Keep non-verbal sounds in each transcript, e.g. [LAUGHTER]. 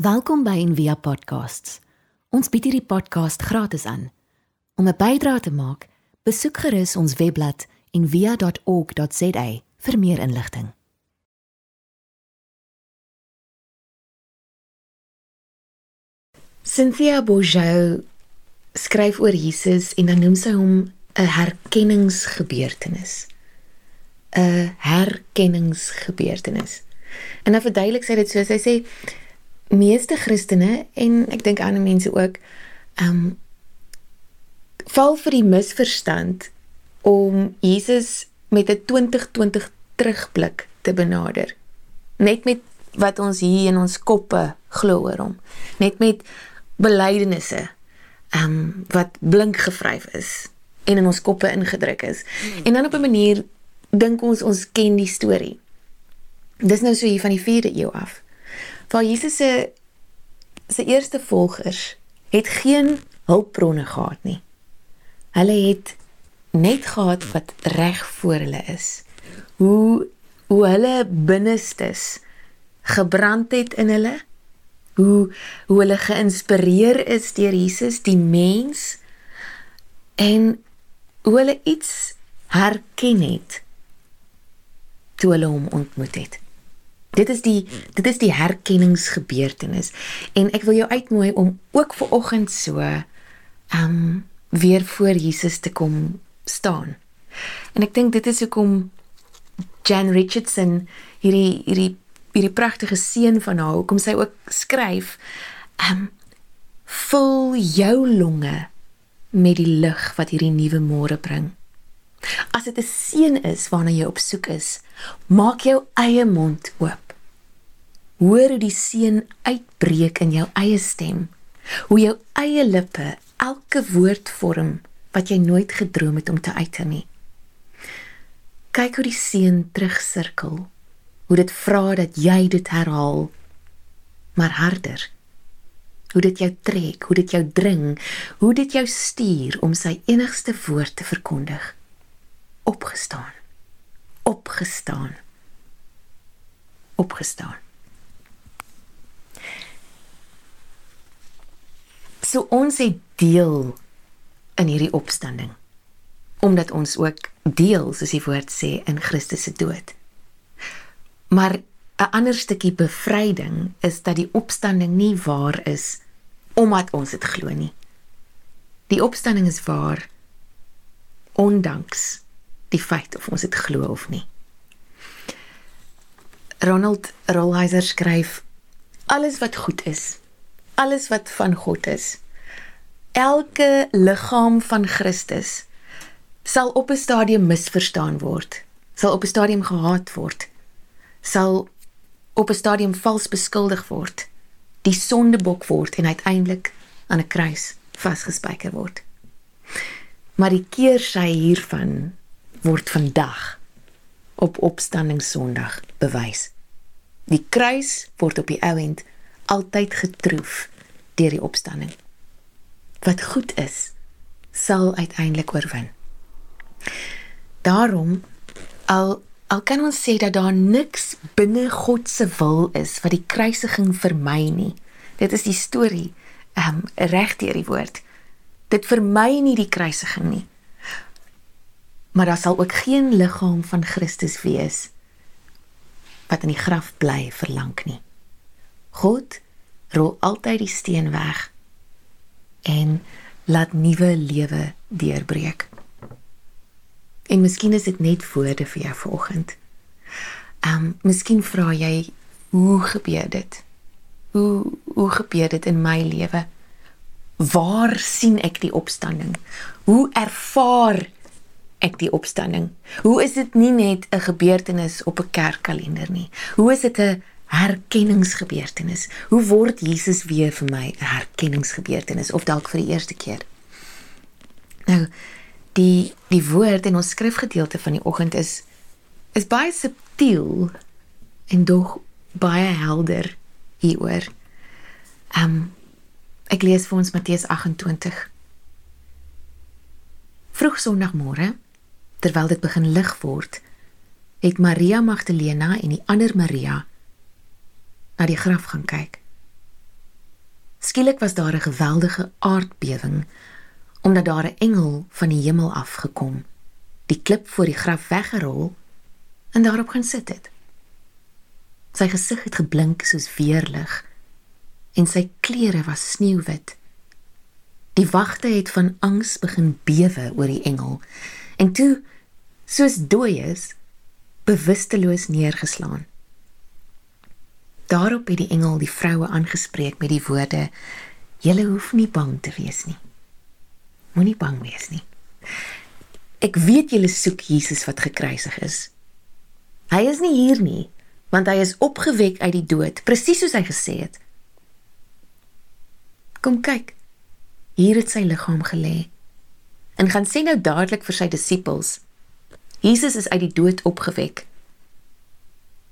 Welkom by Envia Podcasts. Ons bied hierdie podcast gratis aan. Om 'n bydrae te maak, besoek gerus ons webblad en via.org.za vir meer inligting. Cynthia Bourgeau skryf oor Jesus en dan noem sy hom 'n herkenningsgebeurtenis. 'n Herkenningsgebeurtenis. En dan verduidelik sy dit so, sy sê meeste Christene en ek dink ander mense ook ehm um, val vir die misverstand om Jesus met 'n 2020 terugblik te benader. Net met wat ons hier in ons koppe glo oor hom. Net met belydenisse ehm um, wat blink gevryf is en in ons koppe ingedruk is. Hmm. En dan op 'n manier dink ons ons ken die storie. Dis nou so hier van die 4de eeu af. Waar Jesus se se eerste volgers het geen hulpbronne gehad nie. Hulle het net gehad wat reg voor hulle is. Hoe hoe hulle binnestes gebrand het in hulle. Hoe hoe hulle geïnspireer is deur Jesus die mens en hoe hulle iets herken het toe hulle hom ontmoet het. Dit is die dit is die herkenningsgebeurtenis en ek wil jou uitnooi om ook ver oggend so ehm um, weer voor Jesus te kom staan. En ek dink dit is hoekom Jan Richardson hierdie hierdie hierdie pragtige seën van haar hoekom sy ook skryf ehm um, vul jou longe met die lig wat hierdie nuwe môre bring. As dit 'n seën is waarna jy op soek is, maak jou eie mond oop. Hoor hoe die seën uitbreek in jou eie stem. Hoe jou eie lippe elke woord vorm wat jy nooit gedroom het om te uiter nie. Kyk hoe die seën terugsirkel. Hoe dit vra dat jy dit herhaal, maar harder hoe dit jou trek, hoe dit jou dring, hoe dit jou stuur om sy enigste woord te verkondig. Opgestaan. Opgestaan. Opgestaan. So ons het deel in hierdie opstanding omdat ons ook deel soos die woord sê in Christus se dood. Maar 'n ander stukkie bevryding is dat die opstanding nie waar is omdat ons dit glo nie. Die opstanding is waar ondanks die feit of ons dit glo of nie. Ronald Rollheiser skryf alles wat goed is, alles wat van God is, elke liggaam van Christus sal op 'n stadium misverstaan word, sal op 'n stadium gehaat word, sal op 'n stadium vals beskuldig word, die sondebok word en uiteindelik aan 'n kruis vasgespijker word. Maar die keersy hiervan word vandag op opstanding Sondag bewys. Die kruis word op die ouend altyd getroof deur die opstanding. Wat goed is, sal uiteindelik oorwin. Daarom al Al kan ons sê dat daar niks binne God se wil is wat die kruisiging vermy nie. Dit is die storie, ehm um, reg deur die woord. Dit vermy nie die kruisiging nie. Maar daar sal ook geen liggaam van Christus wees wat in die graf bly vir lank nie. God rol altyd die steen weg en laat nuwe lewe deurbreek. En miskien is dit net woorde vir jou vanoggend. Ehm, um, miskien vra jy, hoe gebeur dit? Hoe hoe gebeur dit in my lewe? Waar sien ek die opstanding? Hoe ervaar ek die opstanding? Hoe is dit nie net 'n gebeurtenis op 'n kerkkalender nie? Hoe is dit 'n herkenningsgebeurtenis? Hoe word Jesus weer vir my 'n herkenningsgebeurtenis of dalk vir die eerste keer? Nou, die die woord in ons skrifgedeelte van die oggend is is baie subtiel en dog baie helder hieroor. Ehm um, ek lees vir ons Matteus 28. Vroeg Sondagmôre, terwyl dit begin lig word, het Maria Magdalena en die ander Maria na die graf gaan kyk. Skielik was daar 'n geweldige aardbewing omdat daar 'n engel van die hemel afgekom, die klip voor die graf weggerol en daarop gaan sit het. Sy gesig het geblink soos weerlig en sy klere was sneeuwwit. Die wagte het van angs begin bewe oor die engel en toe soos dooies bewusteloos neergeslaan. Daarop het die engel die vroue aangespreek met die woorde: "Julle hoef nie bang te wees nie. Moenie bang wees nie. Ek weet julle soek Jesus wat gekruisig is. Hy is nie hier nie, want hy is opgewek uit die dood, presies soos hy gesê het. Kom kyk. Hier het sy liggaam gelê. En gaan sê nou dadelik vir sy disippels: Jesus is uit die dood opgewek.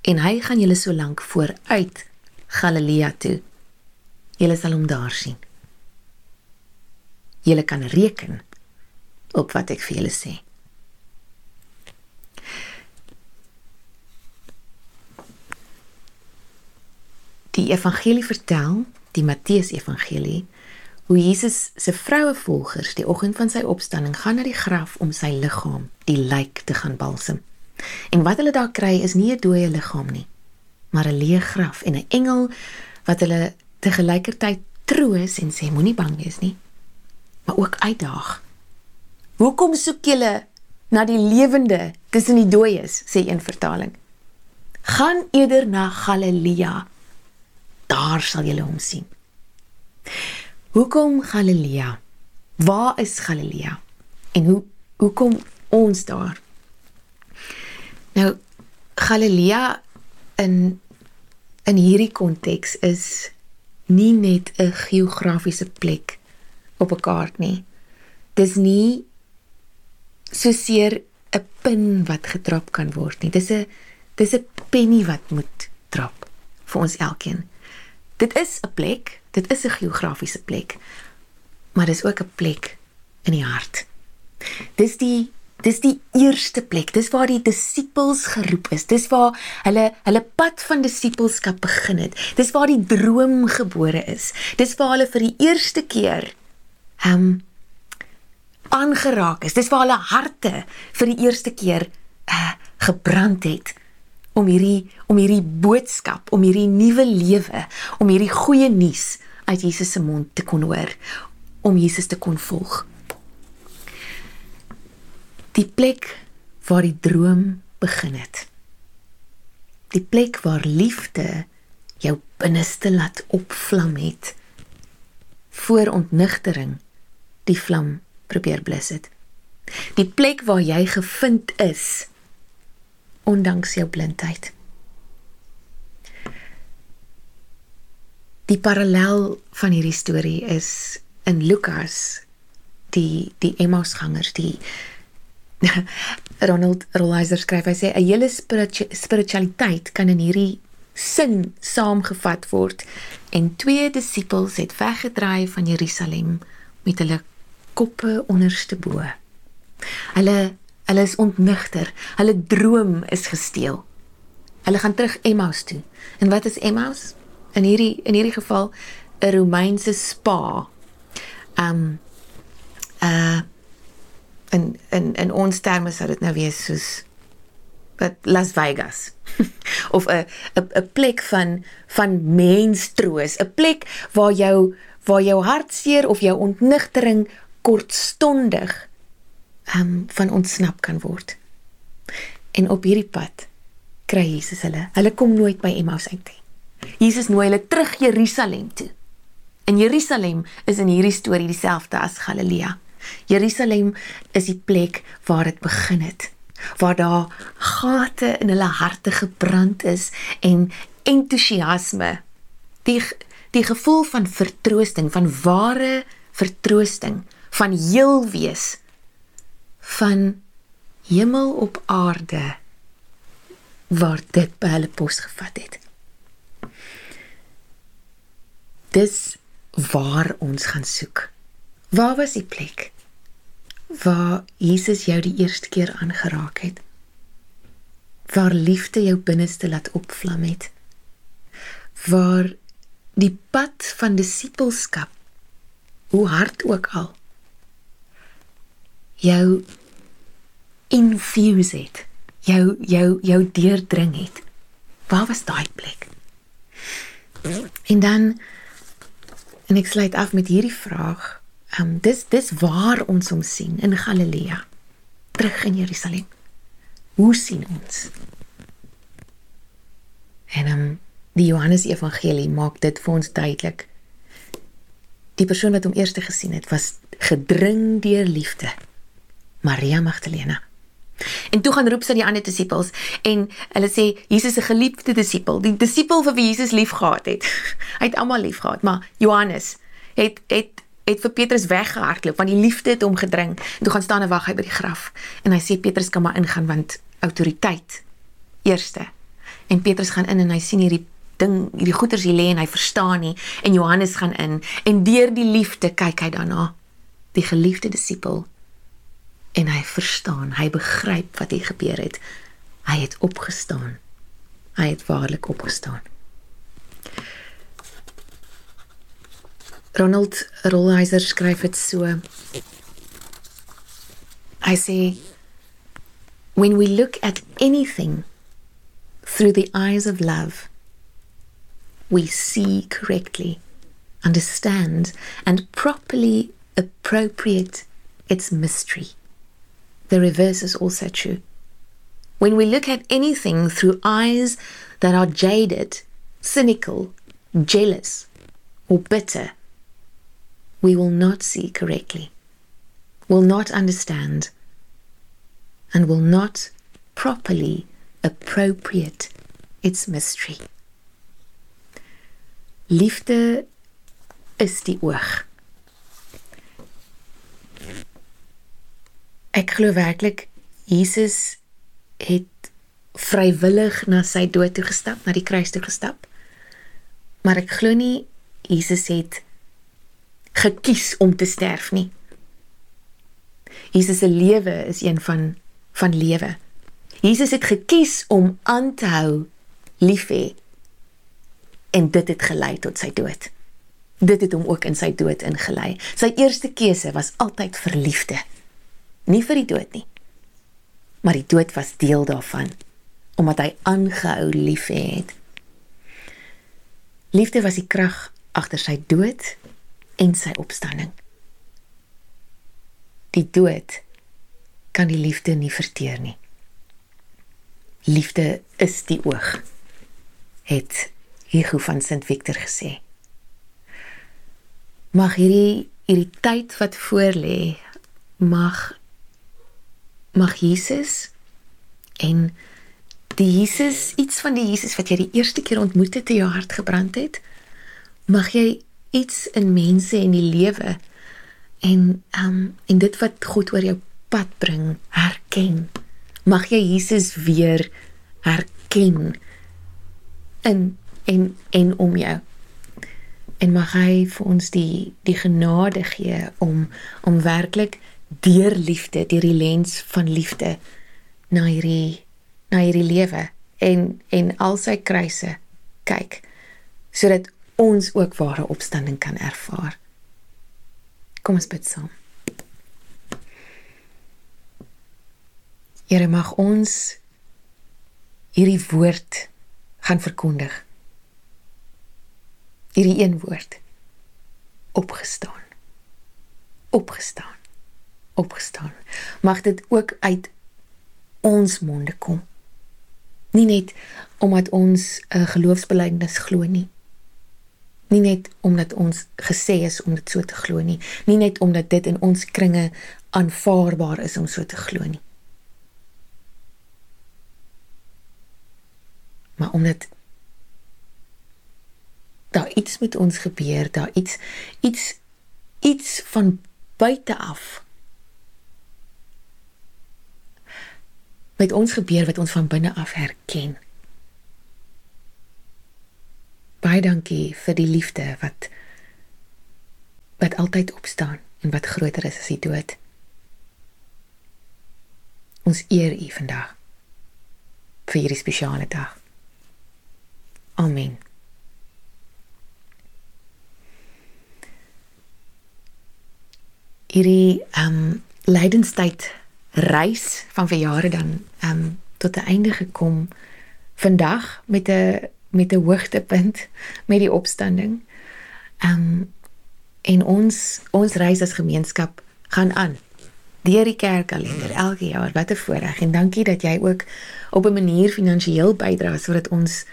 En hy gaan julle so lank vooruit Galilea toe. Julle sal hom daar sien. Julle kan reken op wat ek vir julle sê. Die evangelie vertel, die Matteus evangelie, hoe Jesus se vrouevolgers die oggend van sy opstanding gaan na die graf om sy liggaam, die lijk te gaan balsem. En wat hulle daar kry is nie 'n dooie liggaam nie, maar 'n leë graf en 'n engel wat hulle te gelykertyd troos en sê moenie bang wees nie, maar ook uitdaag. Hoekom soek julle na die lewende tussen die dooies, sê een vertaling. Gaan eerder na Galilea. Daar sal julle hom sien. Hoekom Galilea? Waar is Galilea? En hoe hoekom ons daar? Nou Galilea in in hierdie konteks is nie net 'n geografiese plek op 'n kaart nie. Dis nie soseer 'n pin wat getrap kan word nie. Dis 'n dis 'n penny wat moet trap vir ons elkeen. Dit is 'n plek Dit is 'n geografiese plek. Maar dis ook 'n plek in die hart. Dis die dis die eerste plek. Dis waar die disippels geroep is. Dis waar hulle hulle pad van disippelskap begin het. Dis waar die droom gebore is. Dis waar hulle vir die eerste keer hem um, aangeraak is. Dis waar hulle harte vir die eerste keer uh, gebrand het om hierdie om hierdie boodskap, om hierdie nuwe lewe, om hierdie goeie nuus uit Jesus se mond te kon hoor, om Jesus te kon volg. Die plek waar die droom begin het. Die plek waar liefde jou binneste laat opvlam het voor ontnigtering die vlam probeer blus het. Die plek waar jy gevind is ondanks jou blindheid. Die parallel van hierdie storie is in Lukas die die Emmausgangers die [LAUGHS] Ronald Rolheiser skryf hy sê 'n hele spiritu spiritualiteit kan in hierdie sin saamgevat word en twee disippels het weggedraai van Jerusalem met hulle koppe onderste bo. Hulle hulle is ontnigter, hulle droom is gesteel. Hulle gaan terug Emmaus toe. En wat is Emmaus? In hierdie in hierdie geval 'n Romeinse spa. Um uh in in in ons terme sou dit nou wees soos wat Las Vegas [LAUGHS] of 'n 'n 'n plek van van menstroos, 'n plek waar jou waar jou hartseer of jou ontnigtering kortstondig um van ontsnap kan word. En op hierdie pad kry Jesus hulle. Hulle kom nooit by Emmaus uit nie. Jesus nooi hulle terug Jerusalem toe. En Jerusalem is in hierdie storie dieselfde as Galilea. Jerusalem is die plek waar dit begin het. Waar daar gate in hulle harte gebrand is en entoesiasme. Die die gevoel van vertroosting, van ware vertroosting, van heel wees van hemel op aarde waar dit by hulle pos gevat het dis waar ons gaan soek. Waar was die plek waar Jesus jou die eerste keer aangeraak het? Waar liefde jou binneste laat opvlam het? Waar die pad van disippelskap hoe hard ook al jou infuse het jou jou jou deurdring het waar was daai plek? En dan en ek sluit af met hierdie vraag um, dis dis waar ons hom sien in Galilea terug in Jerusalem. Hoe sien ons? En um, die Johannes Evangelie maak dit vir ons duidelik. Die persoon wat hom eers gesien het was gedring deur liefde. Maria Magdalena En toe gaan roep sy die ander disippels en hulle sê Jesus 'n geliefde disipel, die disipel vir wie Jesus liefgehad het. [LAUGHS] Hy het almal liefgehad, maar Johannes het het het vir Petrus weggehardloop want die liefde het hom gedring. En toe gaan staan en wag hy by die graf en hy sê Petrus kan maar ingaan want autoriteit eerste. En Petrus gaan in en hy sien hierdie ding, hierdie goeters hier lê en hy verstaan nie en Johannes gaan in en deur die liefde kyk hy daarna. Die geliefde disipel en hy verstaan, hy begryp wat hier gebeur het. Hy het opgestaan. Hy het waarlik opgestaan. Ronald Rollheiser skryf dit so. I say when we look at anything through the eyes of love we see correctly understand and properly appropriate its mystery the reverse is also true. When we look at anything through eyes that are jaded, cynical, jealous, or bitter, we will not see correctly, will not understand, and will not properly appropriate its mystery. Liefde is die oog. Glo werklik Jesus het vrywillig na sy dood toe gestap, na die kruis toe gestap. Maar ek glo nie Jesus het gekies om te sterf nie. Jesus se lewe is een van van lewe. Jesus het gekies om aan te hou lief hê en dit het gelei tot sy dood. Dit het hom ook in sy dood ingelei. Sy eerste keuse was altyd verliefde nie vir die dood nie. Maar die dood was deel daarvan omdat hy aangehou lief het. Liefde was die krag agter sy dood en sy opstanding. Die dood kan die liefde nie verteer nie. Liefde is die oog het Hugo van Sint Victor gesê. Mag hierdie hierdie tyd wat voor lê mag mag Jesus en die Jesus iets van die Jesus wat jy die eerste keer ontmoet het in jou hart gebrand het mag jy iets in mense en die lewe en um en dit wat God oor jou pad bring herken. Mag jy Jesus weer herken in en en om jou. En mag hy vir ons die die genade gee om om werklik deur liefde, deur die lens van liefde na hierdie na hierdie lewe en en al sy kruise kyk sodat ons ook ware opstanding kan ervaar. Kom ons bid saam. Here mag ons hierdie woord gaan verkondig. Hierdie een woord opgestaan. Opgestaan opgestaan. Mag dit ook uit ons monde kom. Nie net omdat ons 'n geloofsbelijdenis glo nie. Nie net omdat ons gesê is om dit so te glo nie. Nie net omdat dit in ons kringe aanvaarbaar is om so te glo nie. Maar omdat daar iets met ons gebeur, daar iets iets iets van buite af met ons gebeur wat ons van binne af herken. Baie dankie vir die liefde wat wat altyd opstaan en wat groter is as die dood. Ons eer U vandag vir hierdie spesiale dag. Amen. Hierdie ehm um, lydenstyd reis van verjare dan ehm um, tot 'n einde gekom vandag met 'n met 'n hoogtepunt met die opstanding. Ehm um, en ons ons reis as gemeenskap gaan aan deur die kerkkalender elke jaar. Wat 'n voorreg en dankie dat jy ook op 'n manier finansiëel bydra sodat ons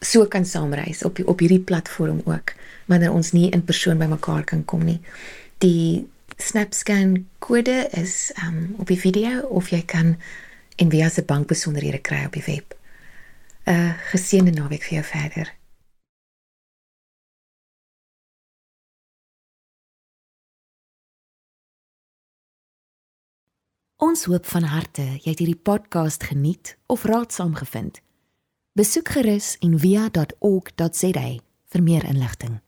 so kan saamreis op op hierdie platform ook wanneer ons nie in persoon bymekaar kan kom nie. Die SnapScan kode is um, op die video of jy kan en via se bankbesonderhede kry op die web. 'n Geseënde naweek vir jou verder. Ons hoop van harte jy het hierdie podcast geniet of raadsaam gevind. Besoek gerus en via.ok.za vir meer inligting.